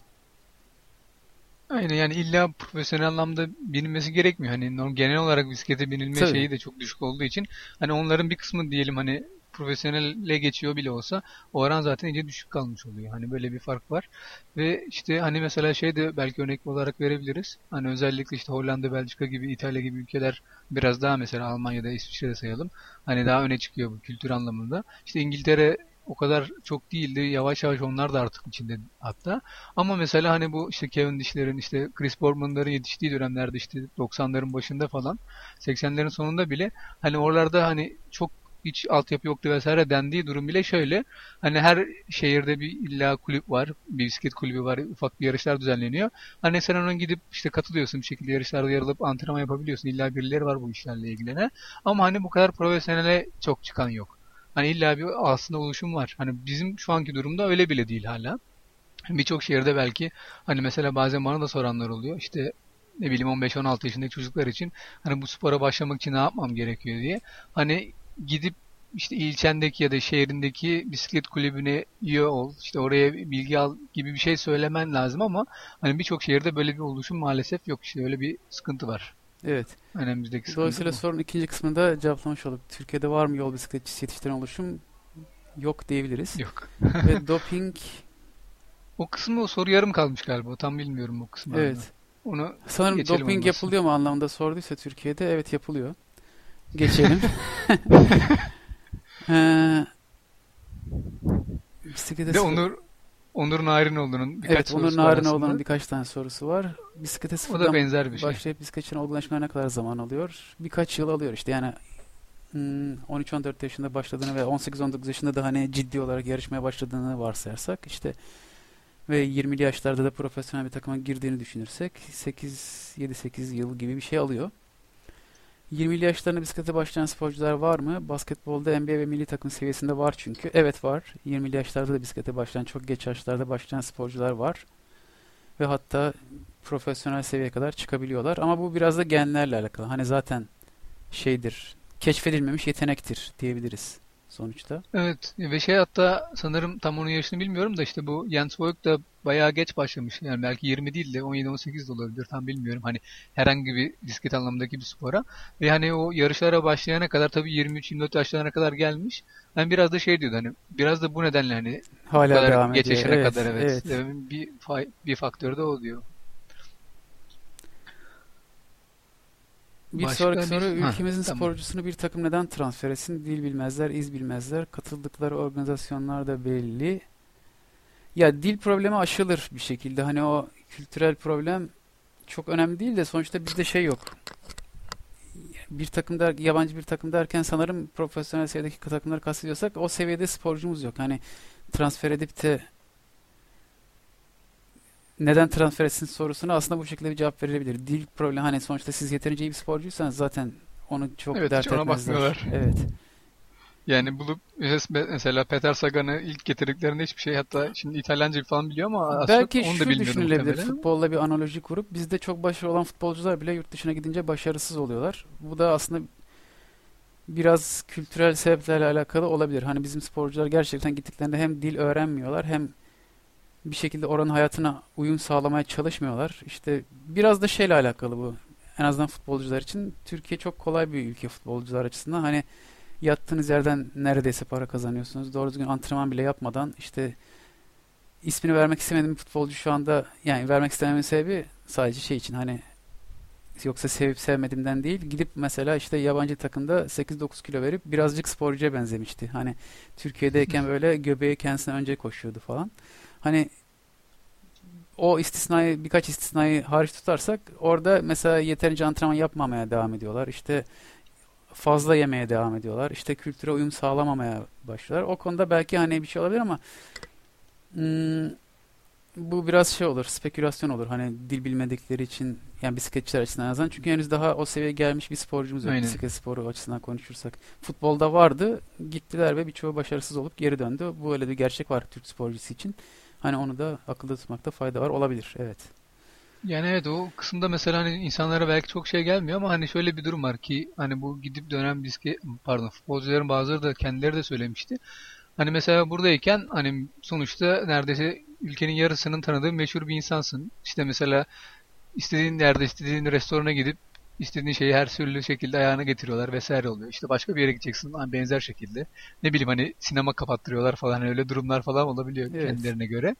Aynen yani illa profesyonel anlamda binilmesi gerekmiyor. Hani genel olarak bisiklete binilme Tabii. şeyi de çok düşük olduğu için hani onların bir kısmı diyelim hani profesyonelle geçiyor bile olsa o oran zaten iyice düşük kalmış oluyor. Hani böyle bir fark var. Ve işte hani mesela şey de belki örnek olarak verebiliriz. Hani özellikle işte Hollanda, Belçika gibi, İtalya gibi ülkeler biraz daha mesela Almanya'da, İsviçre'de sayalım. Hani daha öne çıkıyor bu kültür anlamında. İşte İngiltere o kadar çok değildi. Yavaş yavaş onlar da artık içinde hatta. Ama mesela hani bu işte Cavendish'lerin işte Chris Boardman'ların yetiştiği dönemlerde işte 90'ların başında falan 80'lerin sonunda bile hani oralarda hani çok hiç altyapı yoktu vesaire dendiği durum bile şöyle. Hani her şehirde bir illa kulüp var. Bir bisiklet kulübü var. Ufak bir yarışlar düzenleniyor. Hani sen ona gidip işte katılıyorsun bir şekilde yarışlarda yer alıp antrenman yapabiliyorsun. İlla birileri var bu işlerle ilgilene. Ama hani bu kadar profesyonele çok çıkan yok. Hani illa bir aslında oluşum var. Hani bizim şu anki durumda öyle bile değil hala. Birçok şehirde belki hani mesela bazen bana da soranlar oluyor. İşte ne bileyim 15-16 yaşındaki çocuklar için hani bu spora başlamak için ne yapmam gerekiyor diye. Hani gidip işte ilçendeki ya da şehrindeki bisiklet kulübüne üye ol, işte oraya bilgi al gibi bir şey söylemen lazım ama hani birçok şehirde böyle bir oluşum maalesef yok. İşte öyle bir sıkıntı var. Evet. Önümüzdeki sıkıntı Dolayısıyla bu. sorunun ikinci kısmında cevaplamış olduk. Türkiye'de var mı yol bisikletçisi yetiştiren oluşum? Yok diyebiliriz. Yok. Ve doping O kısmı o soru yarım kalmış galiba. Tam bilmiyorum o kısmı. evet. Onu Sanırım doping yapılıyor mu anlamda sorduysa Türkiye'de evet yapılıyor. Geçelim. Ee, bisiklete de Onur Onur Narinoğlu'nun birkaç Evet, Onur Narinoğlu'nun birkaç tane sorusu var. Bisiklete O da sıfırdan benzer bir şey. başlayıp bisikletçinin olgunlaşmaya ne kadar zaman alıyor? Birkaç yıl alıyor işte yani hmm, 13-14 yaşında başladığını ve 18-19 yaşında da hani ciddi olarak yarışmaya başladığını varsayarsak işte ve 20'li yaşlarda da profesyonel bir takıma girdiğini düşünürsek 8 7-8 yıl gibi bir şey alıyor. 20'li yaşlarında bisiklete başlayan sporcular var mı? Basketbolda NBA ve milli takım seviyesinde var çünkü. Evet var. 20'li yaşlarda da bisiklete başlayan, çok geç yaşlarda başlayan sporcular var. Ve hatta profesyonel seviyeye kadar çıkabiliyorlar. Ama bu biraz da genlerle alakalı. Hani zaten şeydir, keşfedilmemiş yetenektir diyebiliriz sonuçta. Evet ve şey hatta sanırım tam onun yaşını bilmiyorum da işte bu Jens Voigt da bayağı geç başlamış. Yani belki 20 değil de 17-18 de olabilir tam bilmiyorum. Hani herhangi bir bisiklet anlamındaki bir spora. Ve hani o yarışlara başlayana kadar tabii 23-24 yaşlarına kadar gelmiş. Hani biraz da şey diyordu hani biraz da bu nedenle hani bu Hala kadar devam geç ediyor. yaşına Evet, kadar evet. evet. Bir, bir faktör de o diyor. Bir Başka sonraki bir- soru Ha, ülkemizin tamam. sporcusunu bir takım neden transfer etsin? Dil bilmezler, iz bilmezler. Katıldıkları organizasyonlar da belli. Ya dil problemi aşılır bir şekilde. Hani o kültürel problem çok önemli değil de sonuçta bizde şey yok. Bir takım der, yabancı bir takım derken sanırım profesyonel seviyedeki takımları kastediyorsak o seviyede sporcumuz yok. Hani transfer edip de neden transfer etsin sorusuna aslında bu şekilde bir cevap verilebilir. Dil problemi hani sonuçta siz yeterince iyi bir sporcuysanız zaten onu çok Evet, dert hiç ona etmezler. bakmıyorlar. Evet. Yani bulup mesela Peter Sagan'ı ilk getirdiklerinde hiçbir şey hatta şimdi İtalyanca falan biliyor ama aslında Belki onu da şu bilmiyordu düşünülebilir. muhtemelen. Futbolla bir analoji kurup bizde çok başarılı olan futbolcular bile yurt dışına gidince başarısız oluyorlar. Bu da aslında biraz kültürel sebeplerle alakalı olabilir. Hani bizim sporcular gerçekten gittiklerinde hem dil öğrenmiyorlar hem bir şekilde oranın hayatına uyum sağlamaya çalışmıyorlar. İşte biraz da şeyle alakalı bu. En azından futbolcular için Türkiye çok kolay bir ülke futbolcular açısından. Hani yattığınız yerden neredeyse para kazanıyorsunuz. Doğru düzgün antrenman bile yapmadan işte ismini vermek istemediğim bir futbolcu şu anda yani vermek istememin sebebi sadece şey için hani yoksa sevip sevmediğimden değil gidip mesela işte yabancı takımda 8-9 kilo verip birazcık sporcuya benzemişti. Hani Türkiye'deyken böyle göbeği kendisine önce koşuyordu falan. Hani o istisnayı birkaç istisnayı hariç tutarsak orada mesela yeterince antrenman yapmamaya devam ediyorlar. İşte fazla yemeye devam ediyorlar. İşte kültüre uyum sağlamamaya başlıyorlar. O konuda belki hani bir şey olabilir ama hmm, bu biraz şey olur, spekülasyon olur. Hani dil bilmedikleri için yani bisikletçiler açısından en azından. Çünkü henüz daha o seviyeye gelmiş bir sporcumuz yok. Aynen. Bisiklet sporu açısından konuşursak. Futbolda vardı. Gittiler ve birçoğu başarısız olup geri döndü. Bu öyle bir gerçek var Türk sporcusu için. Hani onu da akılda tutmakta fayda var. Olabilir. Evet. Yani evet o kısımda mesela hani insanlara belki çok şey gelmiyor ama hani şöyle bir durum var ki hani bu gidip dönen bisiklet pardon futbolcuların bazıları da kendileri de söylemişti. Hani mesela buradayken hani sonuçta neredeyse ülkenin yarısının tanıdığı meşhur bir insansın. İşte mesela istediğin yerde istediğin restorana gidip istediğin şeyi her türlü şekilde ayağına getiriyorlar vesaire oluyor. İşte başka bir yere gideceksin hani benzer şekilde. Ne bileyim hani sinema kapattırıyorlar falan öyle durumlar falan olabiliyor Evet. kendilerine göre.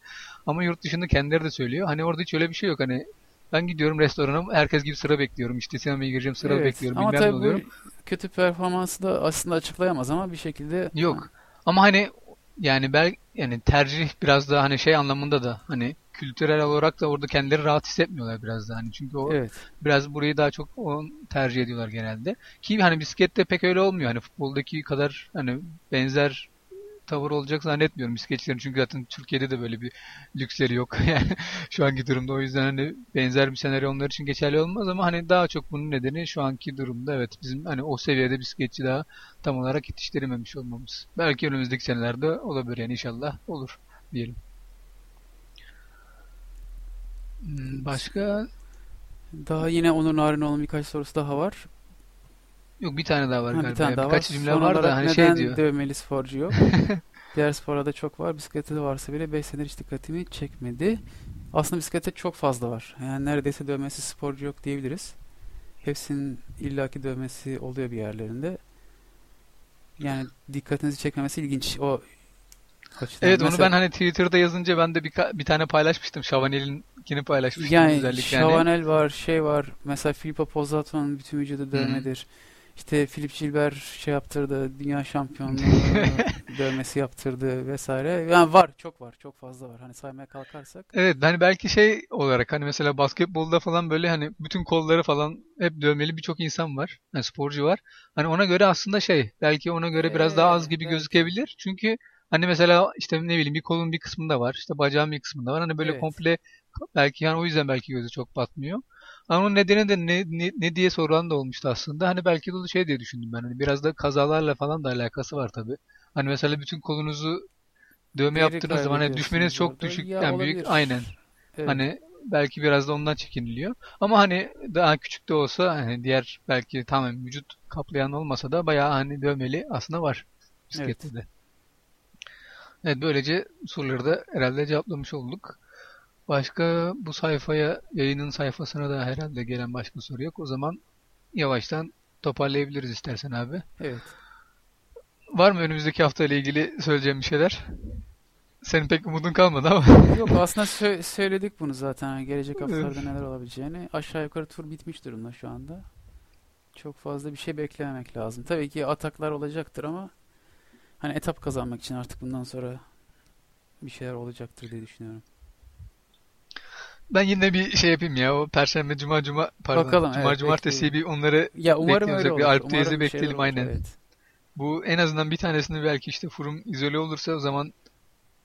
Ama yurt dışında kendileri de söylüyor. Hani orada hiç öyle bir şey yok. Hani ben gidiyorum restorana herkes gibi sıra bekliyorum. İşte sinemaya gireceğim sıra Evet. bekliyorum. Ama tabii bu kötü performansı da aslında açıklayamaz ama bir şekilde Yok. Ama hani yani bel yani tercih biraz da hani şey anlamında da hani kültürel olarak da orada kendileri rahat hissetmiyorlar biraz da hani çünkü o Evet. biraz burayı daha çok o tercih ediyorlar genelde. Ki hani bisiklette pek öyle olmuyor. Hani futboldaki kadar hani benzer tavır olacak zannetmiyorum bisikletçilerin çünkü zaten Türkiye'de de böyle bir lüksleri yok yani şu anki durumda o yüzden hani benzer bir senaryo onlar için geçerli olmaz ama hani daha çok bunun nedeni şu anki durumda evet bizim hani o seviyede bisikletçi daha tam olarak yetiştirememiş olmamız. Belki önümüzdeki senelerde olabilir yani inşallah olur diyelim. Hmm, Başka Daha yine Onur Narinoğlu'nun birkaç sorusu daha var. yok bir tane daha var Ha, galiba. bir tane daha Birkaç var. cümle Son var da hani neden şey diyor. dövmeli sporcu yok? Diğer sporlarda çok var. Bisiklette de varsa bile 5 senedir hiç dikkatimi çekmedi. Aslında bisiklette çok fazla var. Yani neredeyse dövmesi sporcu yok diyebiliriz. Hepsinin illaki dövmesi oluyor bir yerlerinde. Yani dikkatinizi çekmemesi ilginç. O açıdan. Evet onu Mesela- ben hani Twitter'da yazınca ben de bir, bir tane paylaşmıştım. Şavanel'inkini paylaşmıştım Yani özellikle. Şavanel var, şey var. Mesela Filippo Pozzato'nun bütün vücudu dövmedir. İşte Philip Gilbert şey yaptırdı, dünya şampiyonluğu dövmesi yaptırdı vesaire. Yani var, çok var, çok fazla var. Hani saymaya kalkarsak. Evet hani belki şey olarak hani mesela basketbolda falan böyle hani bütün kolları falan hep dövmeli birçok insan var. Hani sporcu var. Hani ona göre aslında şey belki ona göre biraz daha az Evet, gibi belki. gözükebilir. Çünkü hani mesela işte ne bileyim bir kolun bir kısmında var. işte bacağın bir kısmında var. Hani böyle Evet. komple belki yani o yüzden belki gözü çok batmıyor. Ama onun nedeni de ne, ne, ne diye sorulan da olmuştu aslında. Hani belki de şey diye düşündüm ben. Hani biraz da kazalarla falan da alakası var tabii. Hani mesela bütün kolunuzu dövme Değeri yaptığınız zaman hani düşmeniz çok düşük Ya yani büyük aynen. Evet. Hani belki biraz da ondan çekiniliyor. Ama hani daha küçük de olsa hani diğer belki tamamen vücut kaplayan olmasa da bayağı hani dövmeli aslında var bisiklette de. Evet böylece soruları da herhalde cevaplamış olduk. Başka bu sayfaya yayının sayfasına da herhalde gelen başka soru yok. O zaman yavaştan toparlayabiliriz istersen abi. Evet. Var mı önümüzdeki hafta ile ilgili söyleyeceğim bir şeyler? Senin pek umudun kalmadı ama. Yok aslında sö- söyledik bunu zaten. Gelecek haftalarda neler olabileceğini. Aşağı yukarı tur bitmiş durumda şu anda. Çok fazla bir şey beklememek lazım. Tabii ki ataklar olacaktır ama hani etap kazanmak için artık bundan sonra bir şeyler olacaktır diye düşünüyorum. Ben yine bir şey yapayım ya. O Perşembe, Cuma, Cuma pardon. Bakalım, Cuma, evet, Cumartesi bir onları Ya umarım öyle bir olur. Alp teyze bir bekleyelim, olur, aynen. Evet. bu en azından bir tanesini belki işte Furum izole olursa o zaman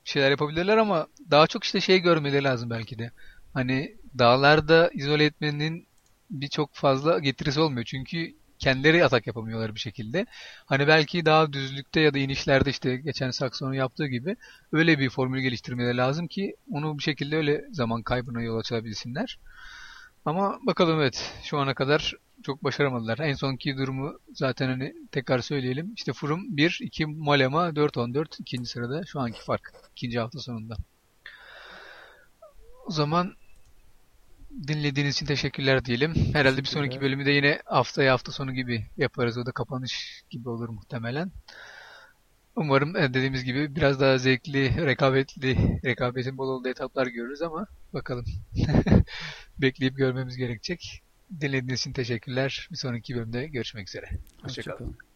bir şeyler yapabilirler ama daha çok işte şey görmeleri lazım belki de. Hani dağlarda izole etmenin birçok fazla getirisi olmuyor. Çünkü kendileri atak yapamıyorlar bir şekilde. Hani belki daha düzlükte ya da inişlerde işte geçen Sakson'un yaptığı gibi öyle bir formül geliştirmeleri lazım ki onu bir şekilde öyle zaman kaybına yol açabilsinler. Ama bakalım evet şu ana kadar çok başaramadılar. En sonki durumu zaten hani tekrar söyleyelim. İşte Furum 1, 2 Malema 4-14 ikinci sırada şu anki fark. ikinci hafta sonunda. O zaman dinlediğiniz için teşekkürler diyelim. Herhalde bir sonraki bölümü de yine haftaya hafta sonu gibi yaparız. O da kapanış gibi olur muhtemelen. Umarım e, dediğimiz gibi biraz daha zevkli, rekabetli, rekabetin bol olduğu etaplar görürüz ama bakalım. Bekleyip görmemiz gerekecek. Dinlediğiniz için teşekkürler. Bir sonraki bölümde görüşmek üzere. Hoşçakalın. Hoşçakalın.